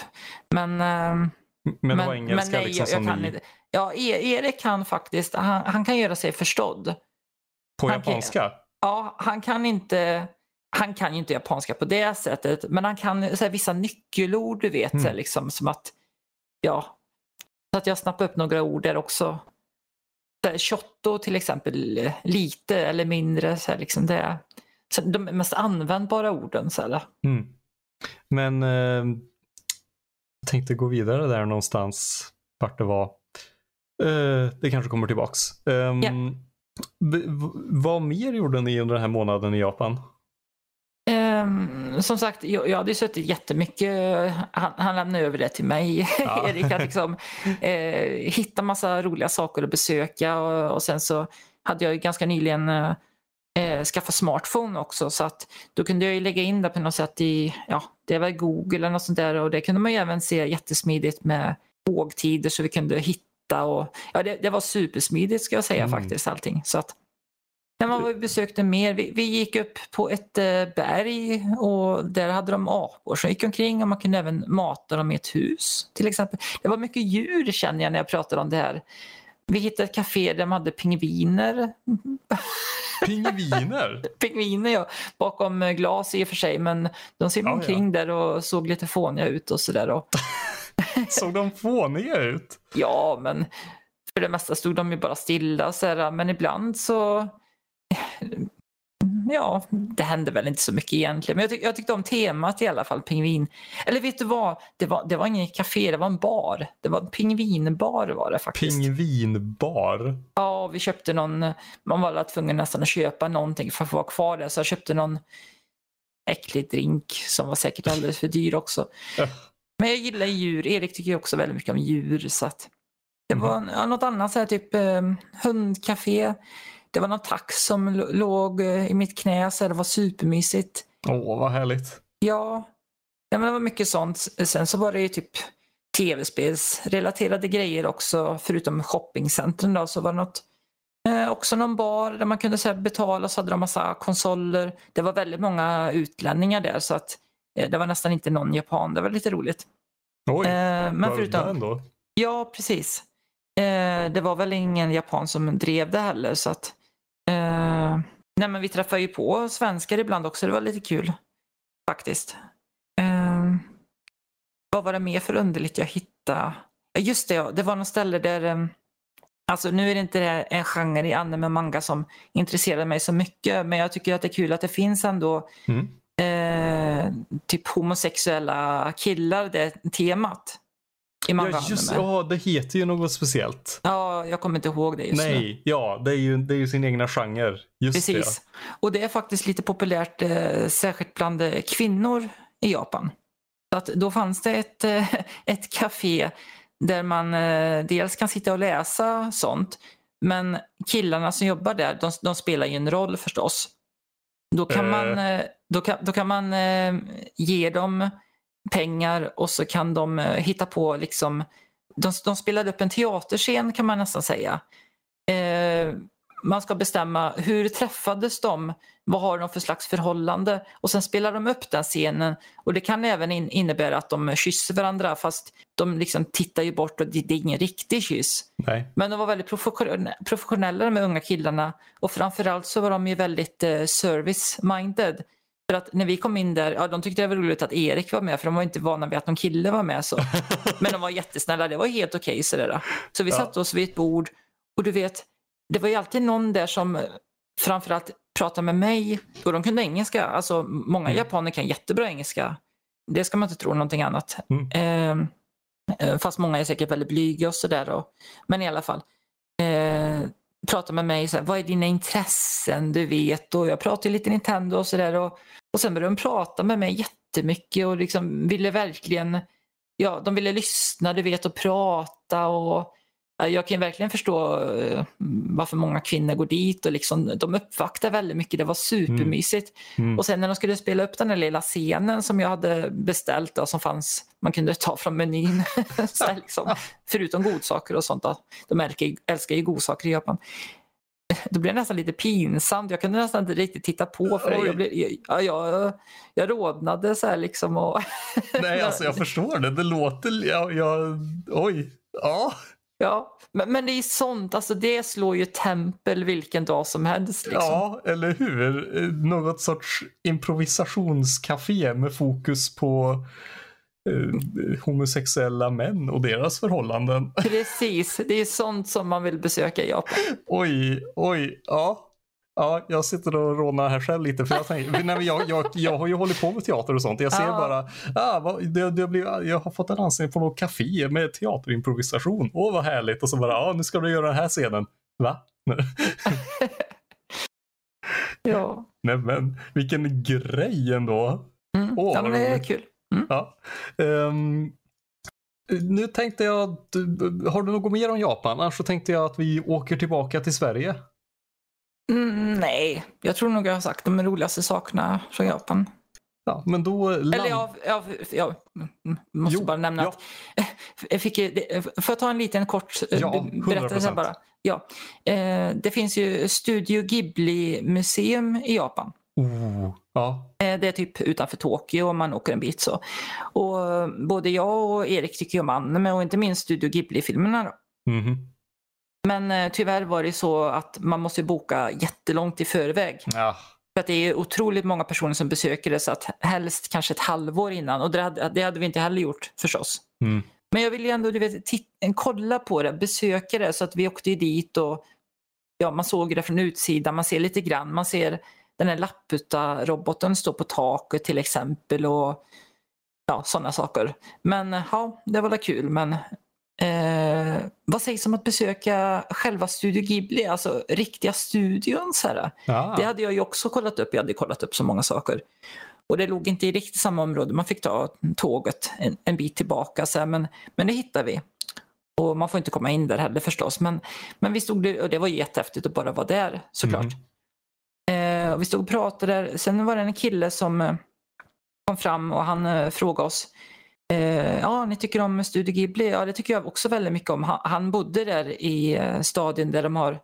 Men, eh, men, men, engelska men nej, liksom jag, jag kan ni... inte. Ja, e- Erik kan faktiskt, han, han kan göra sig förstådd. På han japanska? Kan, ja, han kan inte han kan ju inte japanska på det sättet, men han kan så här, vissa nyckelord, du vet, mm. så här, liksom, som att, ja, så att jag snappar upp några ord där också. Shotto till exempel, lite eller mindre, så här, liksom det så de mest användbara orden. Så här. Mm. Men eh, jag tänkte gå vidare där någonstans, vart det var. Uh, det kanske kommer tillbaks. Um, ehm, yeah. Vad mer gjorde ni under den här månaden i Japan? Som sagt, jag, jag hade suttit jättemycket. Han, han lämnade över det till mig, ja. Erik. Att liksom, eh, hitta massa roliga saker att besöka och, och sen så hade jag ganska nyligen eh, skaffat smartphone också så att då kunde jag lägga in det på något sätt i, ja, det var Google eller något sånt där och det kunde man ju även se jättesmidigt med tågtider så vi kunde hitta hitta och ja, det, det var supersmidigt ska jag säga mm. faktiskt allting. Så att, när man besökte mer, vi, vi gick upp på ett eh, berg och där hade de apor som gick omkring och man kunde även mata dem i ett hus till exempel. Det var mycket djur känner jag när jag pratade om det här. Vi hittade ett café där de hade pingviner. Pingviner? pingviner ja, bakom glas i och för sig men de simmade ja, omkring ja. där och såg lite fåniga ut och sådär. Såg de fåniga ut? Ja, men för det mesta stod de ju bara stilla. Så här, men ibland så... Ja, det hände väl inte så mycket egentligen. Men jag, tyck, jag tyckte om temat i alla fall, pingvin. Eller vet du vad? Det var, det var ingen café, det var en bar. Det var en pingvinbar var det faktiskt. Pingvinbar? Ja, vi köpte någon... Man var tvungen nästan att köpa någonting för att få vara kvar där. Så jag köpte någon äcklig drink som var säkert alldeles för dyr också. Men jag gillar djur. Erik tycker också väldigt mycket om djur. Så att det mm. var ja, något annat, så här, typ eh, hundcafé. Det var någon tax som låg eh, i mitt knä. Så det var supermysigt. Åh, vad härligt. Ja. ja, men det var mycket sånt. Sen så var det ju typ tv-spelsrelaterade grejer också. Förutom shoppingcentren då, så var det något Eh, också någon bar där man kunde så betala så hade de massa konsoler. Det var väldigt många utlänningar där så att Eh, det var nästan inte någon japan. Det var lite roligt. Oj, eh, men förutom, ändå. Ja, precis. Eh, det var väl ingen japan som drev det heller. Så att, eh, nej, men vi träffar ju på svenskar ibland också. Det var lite kul faktiskt. Eh, vad var det mer för underligt jag hittade? Just det, det var något ställe där eh, Alltså nu är det inte en genre i anime och manga som intresserar mig så mycket men jag tycker att det är kul att det finns ändå mm eh, typ homosexuella killar, det temat. I ja, just ja, det heter ju något speciellt. Ja, jag kommer inte ihåg det just Nej, nu. ja, det är ju, det är ju sin egna genre. Just Precis. Det. Och det är faktiskt lite populärt, eh, särskilt bland eh, kvinnor i Japan. Så att då fanns det ett, eh, ett café där man eh, dels kan sitta och läsa sånt, men killarna som jobbar där, de, de spelar ju en roll förstås. Då kan man, eh. eh. då kan, då kan man eh, ge dem pengar och så kan de hitta på liksom de, de spelade upp en teaterscen kan man nästan säga. eh, man ska bestämma hur träffades de, vad har de för slags förhållande och sen spelar de upp den scenen och det kan även in, innebära att de kysser varandra fast de liksom tittar ju bort och det, det är ingen riktig kyss. Nej. Men de var väldigt professionella de unga killarna och framförallt så var de ju väldigt eh, service-minded. För att när vi kom in där, ja de tyckte det var roligt att Erik var med för de var inte vana vid att någon kille var med. så. Men de var jättesnälla, det var helt okej okay, sådär. Så vi ja. satte oss vid ett bord och du vet, det var ju alltid någon där som framförallt pratade med mig och de kunde engelska. Alltså många mm. japaner kan jättebra engelska. Det ska man inte tro någonting annat. Mm. Ehm, eh, fast många är säkert väldigt blyga och sådär. Men i alla fall. Eh, pratar med mig, så här, vad är dina intressen du vet? Och jag pratar lite Nintendo och sådär. Och, och sen började de prata med mig jättemycket och liksom ville verkligen, ja de ville lyssna du vet och prata och jag kan verkligen förstå eh, varför många kvinnor går dit och liksom, de uppvaktar väldigt mycket. Det var supermysigt. Mm. Mm. Och sen när de skulle spela upp den där lilla scenen som jag hade beställt och som fanns, man kunde ta från menyn. så liksom, förutom godsaker och sånt. Då. De älskar, ju godsaker i Japan. Då blev det nästan lite pinsamt. Jag kunde nästan inte riktigt titta på för. Jag, blev, jag, jag, jag rodnade så här liksom. Och Nej, alltså jag förstår det. Det låter... Jag, jag, oj. Ja. Ja, men, men det är sånt, alltså det slår ju tempel vilken dag som helst. Liksom. Ja, eller hur? Något sorts improvisationscafé med fokus på eh, homosexuella män och deras förhållanden. Precis, det är sånt som man vill besöka i Japan. Oj, oj, ja. Ja, jag sitter och rånar här själv lite. För jag, tänker, nej, jag, jag, jag har ju hållit på med teater och sånt. Jag ser ja. bara, ah, vad, det, det blir, jag har fått en anställning på något café med teaterimprovisation. Åh vad härligt. Och så bara, ah, nu ska du göra den här scenen. Va? ja. Nej men vilken grej ändå. Mm. Åh, ja, men det är kul. Mm. Ja. Um, nu tänkte jag, har du något mer om Japan? Annars så tänkte jag att vi åker tillbaka till Sverige. Mm, nej, jag tror nog jag har sagt de roligaste sakerna från Japan. Ja, men då... Land... Eller jag, jag, jag måste jo, bara nämna ja. att... Jag fick, får jag ta en liten kort eh, ja, berättelse bara? Ja. Eh, det finns ju Studio Ghibli-museum i Japan. Oh, ja. Eh, det är typ utanför Tokyo om man åker en bit så. Och både jag och Erik tycker om anime och inte minst Studio Ghibli-filmerna. Mm. Men eh, tyvärr var det så att man måste boka jättelångt i förväg. Ja. För att det är otroligt många personer som besöker det så att helst kanske ett halvår innan och det hade, det hade vi inte heller gjort förstås. Mm. Men jag ville ändå du vet, kolla på det, besöka det så att vi åkte dit och ja, man såg det från utsidan, man ser lite grann, man ser den här Lapputta-roboten stå på taket till exempel och ja, sådana saker. Men ja, det var väl kul men Eh, vad sägs om att besöka själva Studio Ghibli, alltså riktiga studion? Så. Ja. Det hade jag ju också kollat upp. Jag hade kollat upp så många saker. Och det låg inte i riktigt samma område. Man fick ta tåget en, en bit tillbaka. Så här. Men, men det hittade vi. Och man får inte komma in där heller förstås. Men, men vi stod och det var jättehäftigt att bara vara där såklart. Mm. Eh, och vi stod och pratade där. Sen var det en kille som eh, kom fram och han eh, frågade oss Eh, ja, ni tycker om Studio Ghibli? Ja, det tycker jag också väldigt mycket om. Han, han bodde där i eh, staden där de har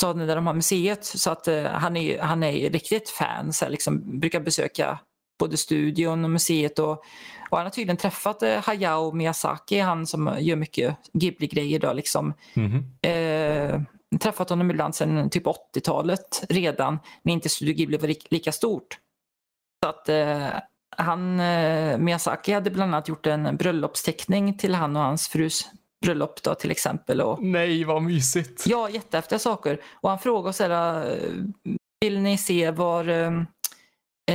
staden där de har museet så att eh, han, är, han är riktigt fan. Så här, liksom, brukar besöka både studion och museet och, och han har tydligen träffat eh, Hayao Miyazaki, han som gör mycket Ghibli-grejer. liksom. Mm -hmm. eh, träffat honom ibland sedan typ 80-talet redan när inte Studio Ghibli var lika stort. Så att eh, han, eh, Miyazaki hade bland annat gjort en bröllopsteckning till han och hans frus bröllop då, till exempel. Och, Nej, vad mysigt. Ja, jättehäftiga saker. Och han frågade så här, eh, vill ni se var eh,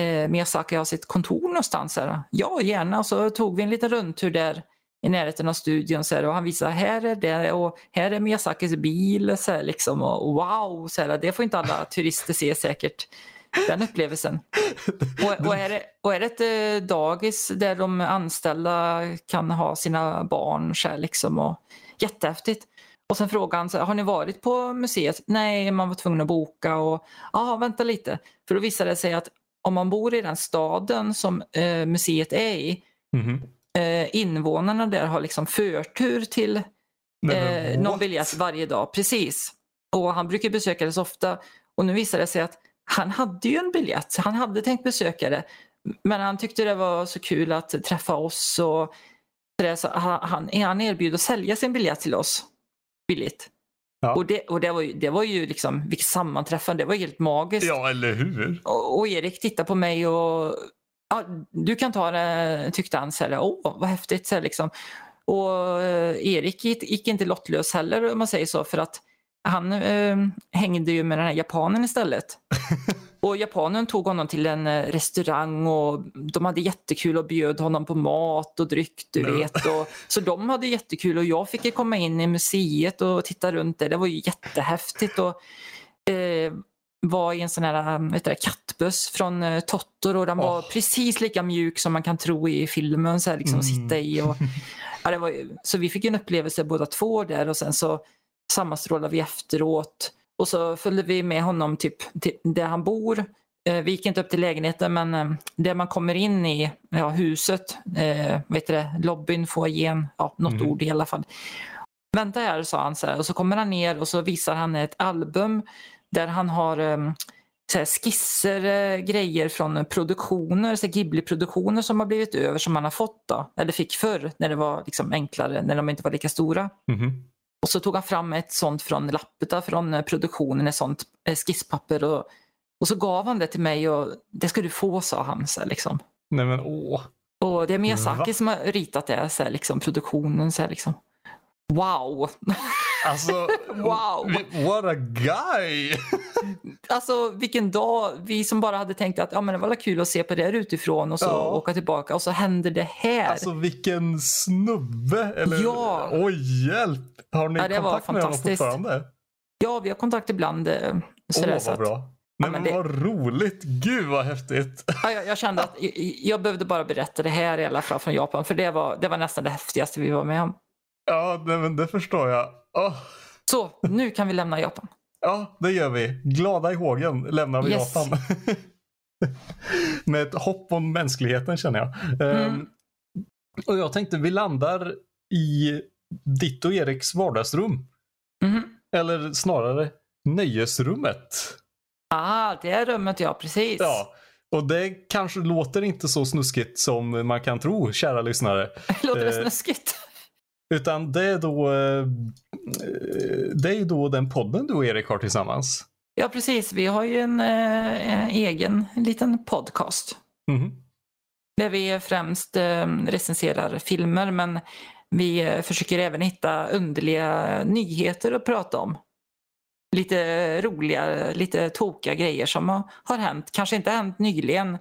eh, Miyazaki har sitt kontor någonstans? Här? Ja, gärna. Och så tog vi en liten rundtur där i närheten av studion så här, och han visade här är det och här är Miyazakis bil. Så här, liksom, och wow, så här, det får inte alla turister se säkert den upplevelsen. Och, och, är det, och är det ett eh, dagis där de anställda kan ha sina barn så liksom och jättehäftigt. Och sen frågade han, har ni varit på museet? Nej, man var tvungen att boka och ja, vänta lite. För då visade det sig att om man bor i den staden som eh, museet är i, mm. eh, invånarna där har liksom förtur till eh, någon biljett varje dag. Precis. Och han brukar besöka det så ofta. Och nu visade det sig att han hade ju en biljett. Han hade tänkt besöka det. Men han tyckte det var så kul att träffa oss. Och så han, han erbjöd att sälja sin biljett till oss billigt. Ja. Och, det, och det, var ju, det var ju liksom, vilket sammanträffande, det var helt magiskt. Ja, eller hur? Och, och Erik tittade på mig och ja, du kan ta det, tyckte han. Så här, Åh, vad häftigt. Så här, liksom. Och eh, Erik gick, gick, inte lottlös heller om man säger så för att han eh, hängde ju med den här japanen istället. och japanen tog honom till en eh, restaurang och de hade jättekul och bjöd honom på mat och dryck. Du vet. Och, så de hade jättekul och jag fick komma in i museet och titta runt där. Det var ju jättehäftigt. Och, eh, var i en sån här um, vet du, kattbuss från uh, Totoro. Den oh. var precis lika mjuk som man kan tro i filmen. Så här, liksom, mm. sitta i och, ja, var, så vi fick en upplevelse båda två där och sen så sammanstrålade vi efteråt. Och så följde vi med honom typ till där han bor. Eh, vi gick inte upp till lägenheten men eh, där man kommer in i ja, huset, eh, vet det, lobbyn, foajén, ja, något mm. ord i alla fall. Vänta här, sa han så här, och så kommer han ner och så visar han ett album där han har um, så skisser, grejer från produktioner, Ghibli-produktioner som har blivit över som han har fått då, eller fick förr när det var liksom enklare, när de inte var lika stora. Mm. Och så tog han fram ett sånt från Lappeta från uh, produktionen, ett sånt uh, skisspapper och, och så gav han det till mig och det ska du få sa han. Så liksom. Nej men åh. Och det är Miyazaki Va? som har ritat det, så här, liksom, produktionen. Så här, liksom. Wow! Alltså, wow! What a guy! alltså vilken dag. Vi som bara hade tänkt att ja, men det var kul att se på det här utifrån och så ja. åka tillbaka och så händer det här. Alltså vilken snubbe! Eller, ja! Oj, hjälp! Har ni ja, kontakt med honom fortfarande? Ja, vi har kontakt ibland. Eh, Åh, oh, vad bra. Men, ja, men det... vad roligt! Gud vad häftigt! Ja, jag, jag, kände att jag, jag, behövde bara berätta det här i alla fall från Japan. För det var, det var nästan det häftigaste vi var med om. Ja, det, men det förstår jag. Oh. Så, nu kan vi lämna Japan. Ja, det gör vi. Glada i hågen lämnar vi yes. Japan. Med ett hopp om mänskligheten känner jag. Mm. Um, och jag tänkte vi landar i ditt och Eriks vardagsrum. Mm. Eller snarare nöjesrummet. Ah, det är rummet ja, precis. Ja, och det kanske låter inte så snuskigt som man kan tro, kära lyssnare. låter det eh, snuskigt? Utan det är då eh, det är då den podden du och Erik har tillsammans. Ja precis, vi har ju en eh, egen liten podcast. Mm. Där vi främst eh, recenserar filmer men vi försöker även hitta underliga nyheter att prata om. Lite roliga, lite tokiga grejer som har, hänt. Kanske inte hänt nyligen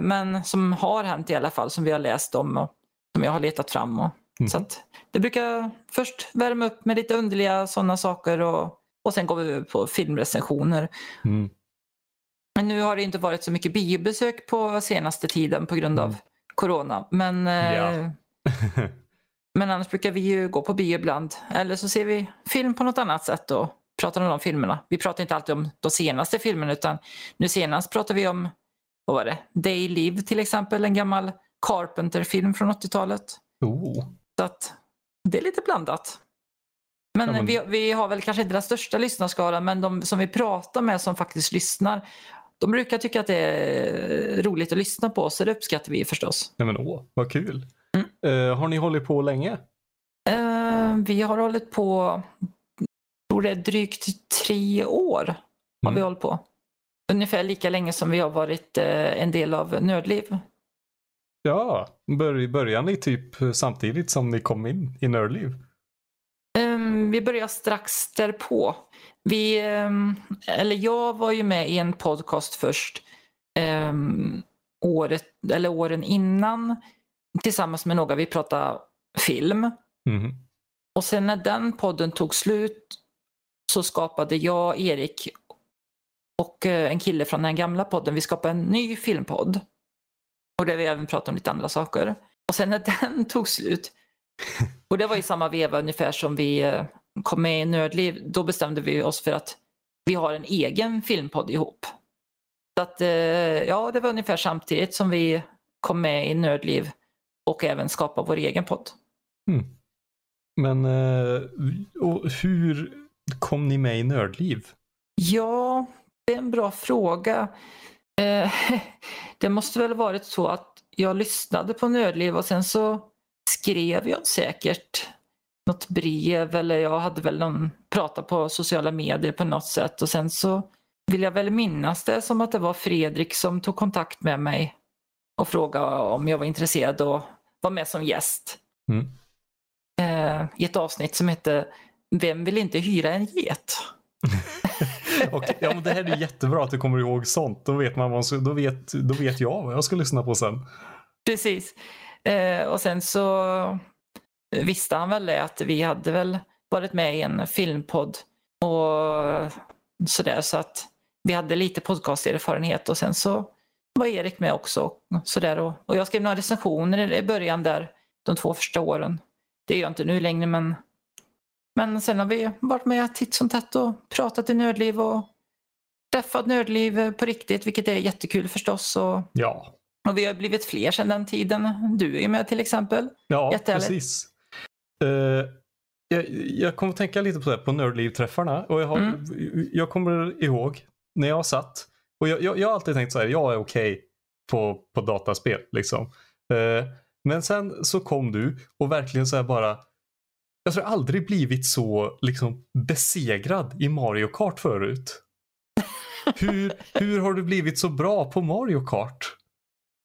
men som har hänt i alla fall som vi har läst om och som jag har letat fram. Och Mm. Så det brukar först värma upp med lite underliga sådana saker och, och sen går vi över på filmrecensioner. Mm. Men nu har det inte varit så mycket biobesök på senaste tiden på grund av mm. corona. Men, ja. eh, men annars brukar vi ju gå på bio ibland. Eller så ser vi film på något annat sätt och pratar om de filmerna. Vi pratar inte alltid om de senaste filmerna utan nu senast pratar vi om vad var det? Day Live till exempel, en gammal Carpenter-film från 80-talet. Oh. Så att det är lite blandat. Men, ja, men... Vi, vi, har väl kanske inte den största lyssnarskaran men de som vi pratar med som faktiskt lyssnar de brukar tycka att det är roligt att lyssna på så det uppskattar vi förstås. Ja, men åh, vad kul. Mm. Uh, har ni hållit på länge? Uh, vi har hållit på, tror det är drygt tre år har mm. vi hållit på. Ungefär lika länge som vi har varit uh, en del av Nördliv. Ja, bör, började ni typ samtidigt som ni kom in i Nördliv? Um, vi började strax därpå. Vi, um, eller jag var ju med i en podcast först um, året, eller åren innan tillsammans med några. Vi pratade film. Mm. Och sen när den podden tog slut så skapade jag, Erik och eh, en kille från den gamla podden, vi skapade en ny filmpodd. Och där vi även pratade om lite andra saker. Och sen när den tog slut, och det var i samma veva ungefär som vi eh, kom med i Nördliv, då bestämde vi oss för att vi har en egen filmpodd ihop. Så att, eh, ja, det var ungefär samtidigt som vi kom med i Nördliv och även skapade vår egen podd. Mm. Men eh, hur kom ni med i Nördliv? Ja, det är en bra fråga. Eh, det måste väl varit så att jag lyssnade på Nördliv och sen så skrev jag säkert något brev eller jag hade väl någon prata på sociala medier på något sätt och sen så vill jag väl minnas det som att det var Fredrik som tog kontakt med mig och frågade om jag var intresserad och var med som gäst. Mm. Eh, I ett avsnitt som hette Vem vill inte hyra en get? Och, ja, men det här är jättebra att du kommer ihåg sånt. Då vet, man vad, då vet, då vet jag vad jag ska lyssna på sen. Precis. Eh, och sen så visste han väl det att vi hade väl varit med i en filmpodd och sådär så att vi hade lite podcasterfarenhet och sen så var Erik med också. Och, sådär, och, och jag skrev några recensioner i början där de två första åren. Det gör jag inte nu längre men, men sen har vi varit med titt som tätt och pratat i Nördliv och träffat Nördliv på riktigt vilket är jättekul förstås. Och, Ja, och vi har blivit fler sedan den tiden. Du är med till exempel. ja precis. Eh, jag, jag kommer att tänka lite på det här, på Nördliv-träffarna. Och jag, har, Mm. jag kommer ihåg när jag satt. Och jag, jag, jag har alltid tänkt så här, jag är okej på, på dataspel. Liksom. Eh, men sen så kom du och verkligen så här bara jag tror aldrig blivit så liksom besegrad i Mario Kart förut. Hur, hur har du blivit så bra på Mario Kart?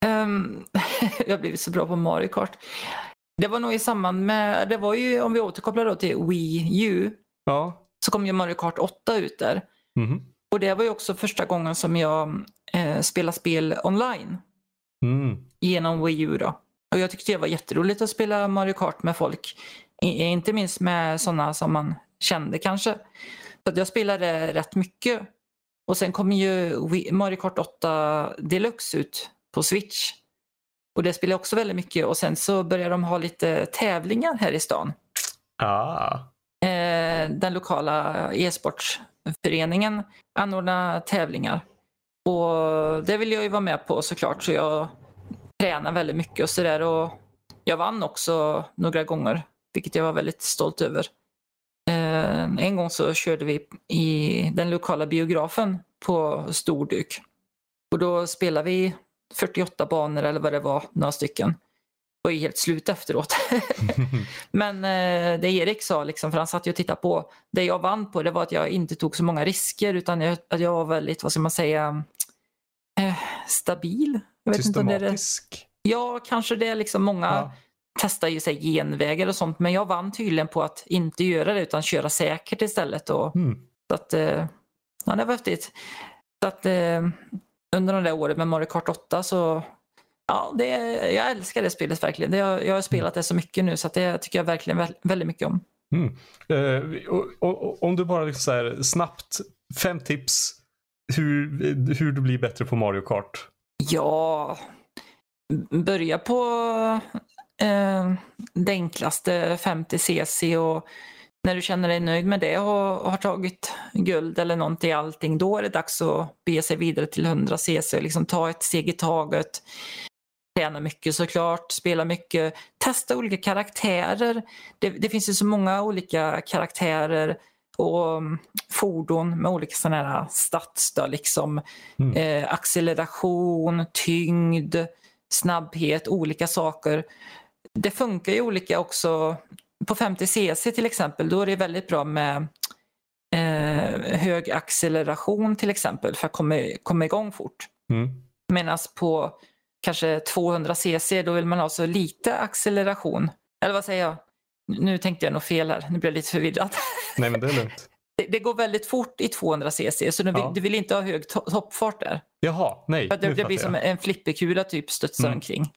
Ehm, jag har blivit så bra på Mario Kart. Det var nog i samband med, det var ju om vi återkopplar då till Wii U, Ja. så kom ju Mario Kart 8 ut där. Mhm. Och det var ju också första gången som jag eh, spelade spel online Mm. genom Wii U då. Och jag tyckte det var jätteroligt att spela Mario Kart med folk. Inte minst med sådana som man kände kanske. Så jag spelade rätt mycket. Och sen kom ju Mario Kart 8 Deluxe ut på Switch. Och det spelade jag också väldigt mycket. Och sen så började de ha lite tävlingar här i stan. Ah. Den lokala e-sportföreningen anordnar tävlingar. Och det vill jag ju vara med på såklart så jag tränar väldigt mycket och sådär. Och jag vann också några gånger, vilket jag var väldigt stolt över. Eh, en gång så körde vi i den lokala biografen på storduk. Och då spelade vi 48 banor eller vad det var, några stycken. Och är helt slut efteråt. Men eh, det Erik sa, liksom, för han satt ju och tittade på, det jag vann på det var att jag inte tog så många risker utan jag, att jag var väldigt, vad ska man säga, eh, stabil. Jag vet inte om det är det. Systematisk. Ja, kanske det. är Liksom många Ja. Testar ju sig genvägar och sånt men jag vann tydligen på att inte göra det utan köra säkert istället. Och, Mm. så att, eh, ja, det var häftigt. Så att, eh, under de där åren med Mario Kart 8 så Ja, det, jag älskar det spelet verkligen. Det, jag, jag har spelat det så mycket nu så att det tycker jag verkligen vä- väldigt mycket om. Mm. Eh, och, och, om du bara liksom så här, snabbt, fem tips hur, hur du blir bättre på Mario Kart. Ja, börja på eh, det enklaste 50cc och när du känner dig nöjd med det och, har tagit guld eller någonting, allting, då är det dags att bege sig vidare till 100cc och liksom ta ett steg i taget. Träna mycket såklart, spela mycket, testa olika karaktärer. Det, det finns ju så många olika karaktärer och mm, fordon med olika sådana här stats då, liksom Mm. eh, acceleration, tyngd, snabbhet, olika saker. Det funkar ju olika också. På 50cc till exempel, då är det väldigt bra med eh, hög acceleration till exempel för att komma, komma igång fort. Mm. Medan på kanske 200cc då vill man ha så lite acceleration. Eller vad säger jag? Nu tänkte jag nog fel här, nu blev jag lite förvirrad. Nej men det är lugnt. Det, det går väldigt fort i 200cc så du vill, Ja. du vill inte ha hög to- toppfart där. Jaha, nej. För det, det blir som jag. en flipperkula typ studsar Mm. omkring.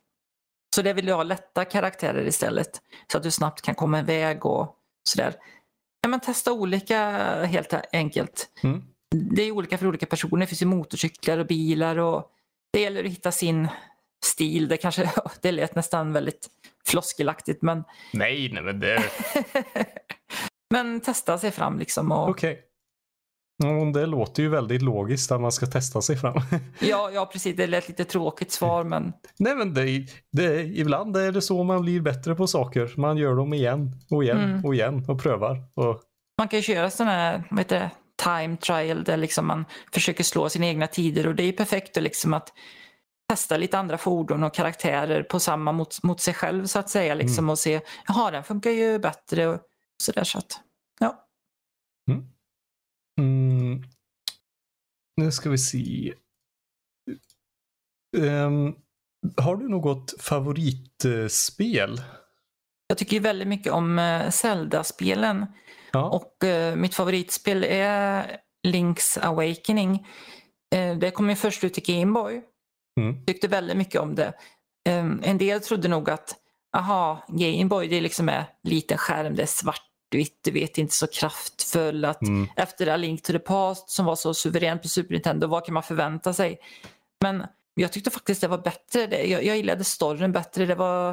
Så det vill du ha lätta karaktärer istället. Så att du snabbt kan komma iväg och sådär. Ja, men testa olika helt enkelt. Mm. Det är olika för olika personer. Det finns ju motorcyklar och bilar och det gäller att hitta sin stil. Det kanske det lät nästan väldigt floskelaktigt men, Nej, nej men det... men testa sig fram liksom. Och, Okej. Ja, det låter ju väldigt logiskt att man ska testa sig fram. ja, ja, precis. Det lät lite tråkigt svar men Nej men det, det, ibland är det så man blir bättre på saker. Man gör dem igen och igen Mm. och igen och prövar. Och man kan ju köra sådana här, vad heter det, time trial där liksom man försöker slå sina egna tider och det är perfekt att, liksom att testa lite andra fordon och karaktärer på samma mot, mot sig själv så att säga liksom Mm. och se, jaha den funkar ju bättre och sådär så att, ja. Mm. Nu ska vi se. Ehm, har du något favoritspel? Jag tycker väldigt mycket om eh, Zelda-spelen Ja. och eh, mitt favoritspel är Link's Awakening. Eh, det kom ju först ut till Gameboy. Mm. Tyckte väldigt mycket om det. Eh, en del trodde nog att aha, Gameboy det är liksom är liten skärm, det är svartvitt, du vet inte så kraftfull. Att Mm. efter A Link to the Past som var så suveränt på Super Nintendo, vad kan man förvänta sig? Men jag tyckte faktiskt det var bättre. Jag, jag gillade storyn bättre. Det var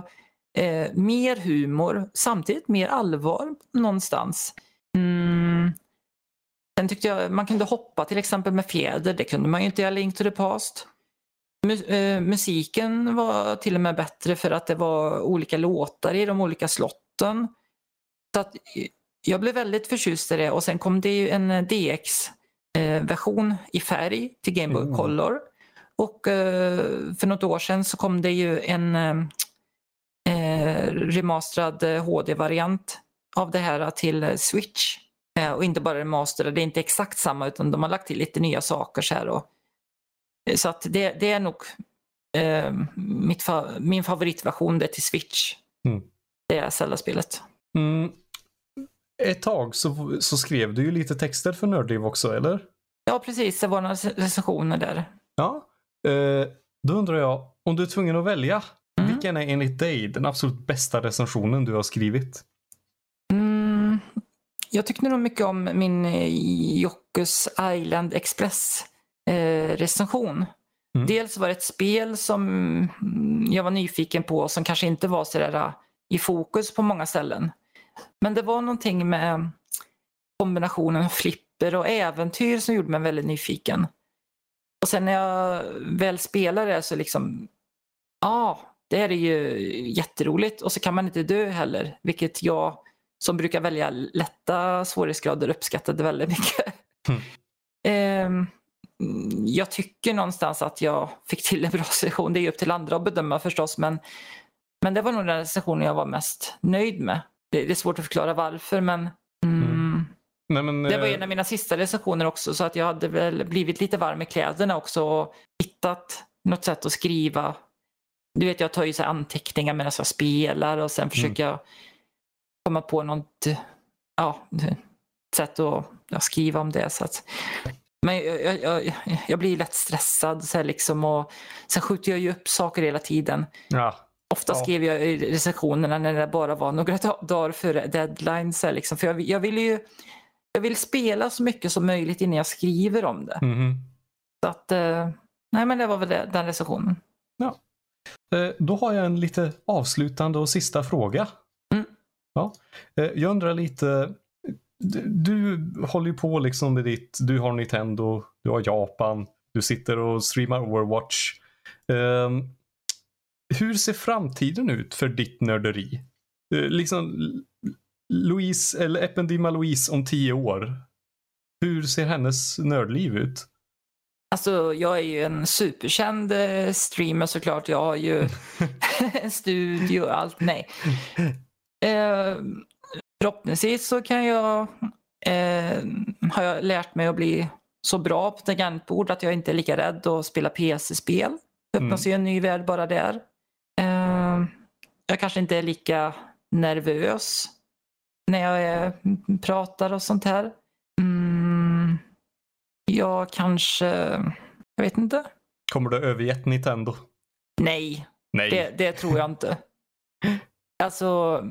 eh, mer humor, samtidigt mer allvar någonstans. Mm. Sen tyckte jag man kunde hoppa till exempel med fjäder. Det kunde man ju inte i A Link to the Past. Mu- eh, musiken var till och med bättre för att det var olika låtar i de olika slotten. Så att, eh, jag blev väldigt förtjust i det och sen kom det ju en eh, DX-version i färg till Game Boy Oh. Color. Och eh, för något år sedan så kom det ju en eh, eh, remasterad eh, HD-variant av det här till eh, Switch. Eh, och inte bara remasterad, det är inte exakt samma utan de har lagt till lite nya saker så här. Och, eh, så att det, det är nog eh, mitt min favoritversion det till Switch. Mm. Det är Zelda-spelet. Mm. Ett tag så, så skrev du ju lite texter för Nördliv också, eller? Ja precis, det var några recensioner där. Ja. Eh, då undrar jag, om du är tvungen att välja, Mm. vilken är enligt dig den absolut bästa recensionen du har skrivit? Mm, jag tyckte nog mycket om min eh, Jockes Island Express eh, recension. Mm. Dels var det ett spel som jag var nyfiken på som kanske inte var så där eh, i fokus på många ställen. Men det var någonting med kombinationen flipper och äventyr som gjorde mig väldigt nyfiken. Och sen när jag väl spelade det så liksom, ja, det här är ju jätteroligt och så kan man inte dö heller, vilket jag som brukar välja lätta svårighetsgrader uppskattade väldigt mycket. Mm. Ehm, jag tycker någonstans att jag fick till en bra session. Det är upp till andra att bedöma förstås, men, men det var nog den sessionen jag var mest nöjd med. Det, är svårt att förklara varför, men mm, Mm. Nej, men, det var eh, en av mina sista recensioner också, så att jag hade väl blivit lite varm i kläderna också och hittat något sätt att skriva. Du vet, jag tar ju så anteckningar medan jag spelar och sen försöker jag komma på något ja, sätt att ja, skriva om det. Så att, men jag, jag, jag, blir lätt stressad så liksom och sen skjuter jag ju upp saker hela tiden. Ja. Ofta Ja. skrev jag i recensionerna när det bara var några da- dagar före deadline. Så liksom. För jag, jag vill ju jag vill spela så mycket som möjligt innan jag skriver om det. Mhm. Så att, eh, nej men det var väl det, den recensionen. Eh, Då har jag en lite avslutande och sista fråga. Mm. Ja. Eh, Jag undrar lite, du, du håller ju på liksom med ditt, du har Nintendo, du har Japan, du sitter och streamar Overwatch. Ehm, hur ser framtiden ut för ditt nörderi? Eh, Liksom Louise, eller Ependima Louise om tio år. Hur ser hennes nördliv ut? Alltså jag är ju en superkänd eh, streamer såklart. Jag har ju en studio och allt. Nej. Eh, förhoppningsvis så kan jag, eh, har jag lärt mig att bli så bra på tangentbord att jag inte är lika rädd att spela PC-spel. Det öppnas ju en ny värld bara där. Jag kanske inte är lika nervös när jag pratar och sånt här. Mm, jag kanske, jag vet inte. Kommer du övergett Nintendo? Nej, Nej. det, det tror jag inte. Alltså,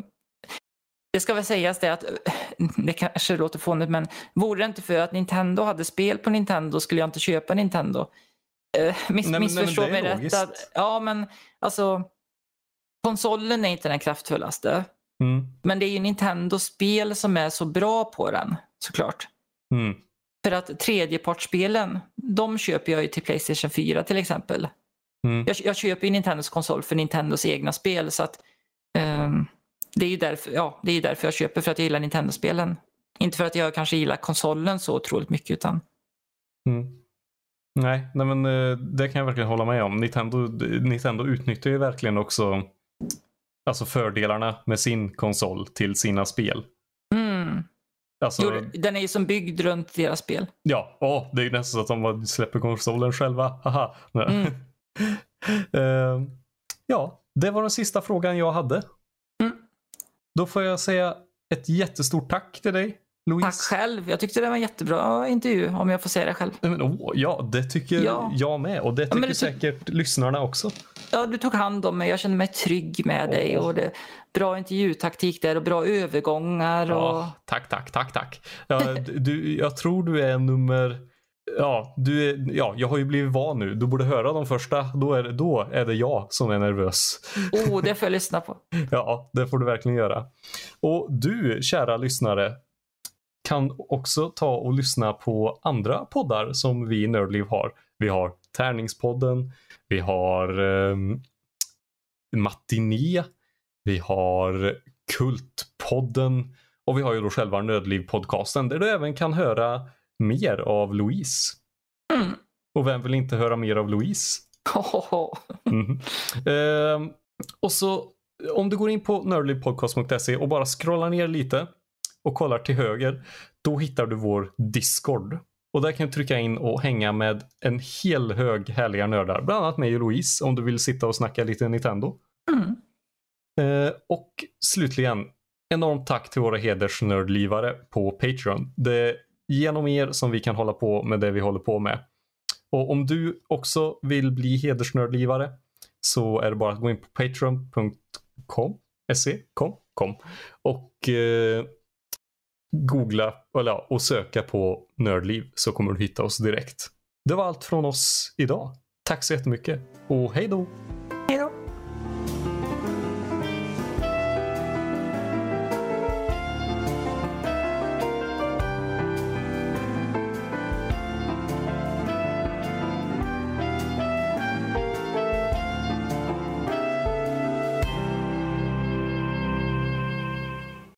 det ska väl sägas det att, det kanske låter fånigt men vore det inte för att Nintendo hade spel på Nintendo skulle jag inte köpa Nintendo. Eh, Miss, Nej, nej, missförstå är mig rätt. Att, ja men alltså, konsolen är inte den kraftfullaste. Mm. Men det är ju Nintendo-spel som är så bra på den såklart. Mm. För att tredjepartsspelen, de köper jag ju till Playstation 4 till exempel. Mm. Jag, jag köper ju Nintendos konsol för Nintendos egna spel så att ehm, det är ju därför, ja, det är därför jag köper, för att jag gillar Nintendo-spelen. Inte för att jag kanske gillar konsolen så otroligt mycket utan Mm. Nej, nej men eh, det kan jag verkligen hålla med om. Nintendo, Nintendo utnyttjar ju verkligen också alltså fördelarna med sin konsol till sina spel. mm. Alltså, jo, den är ju som byggd runt deras spel. Ja, åh, det är ju nästan så att de bara släpper konsolen själva. Haha. Mm. Eh, ja, det var den sista frågan jag hade. Mm. Då får jag säga ett jättestort tack till dig, Louise. Tack själv. Jag tyckte det var en jättebra intervju om jag får säga det själv. Men, åh, ja, det tycker Ja. jag med och det tycker ty- säkert lyssnarna också. Ja, du tog hand om mig. Jag kände mig trygg med dig. Åh. Och det, bra intervjutaktik där och bra övergångar. Och... Ja, tack, tack, tack, tack. Ja, du, jag tror du är nummer... Ja, du är, ja, jag har ju blivit van nu. Du borde höra de första. Då är, det, då är det jag som är nervös. Oh, det får jag lyssna på. Ja, det får du verkligen göra. Och du, kära lyssnare, kan också ta och lyssna på andra poddar som vi i Nördliv har. Vi har Tärningspodden, vi har um, Matiné, vi har Kultpodden och vi har ju då själva Nördliv-podcasten där du även kan höra mer av Louise. Mm. Och vem vill inte höra mer av Louise? Mhm. Ehm, och så om du går in på nerdlypodcast.se och bara scrollar ner lite och kollar till höger, då hittar du vår Discord. Och där kan du trycka in och hänga med en hel hög härliga nördar. Bland annat mig och Louise om du vill sitta och snacka lite Nintendo. Mm. Eh, och slutligen, enormt tack till våra hedersnördlivare på Patreon. Det är genom er som vi kan hålla på med det vi håller på med. Och om du också vill bli hedersnördlivare så är det bara att gå in på patreon.com se, kom, kom, och eh, googla eller, ja, och söka på nördliv så kommer du hitta oss direkt. Det var allt från oss idag. Tack så jättemycket och hej då!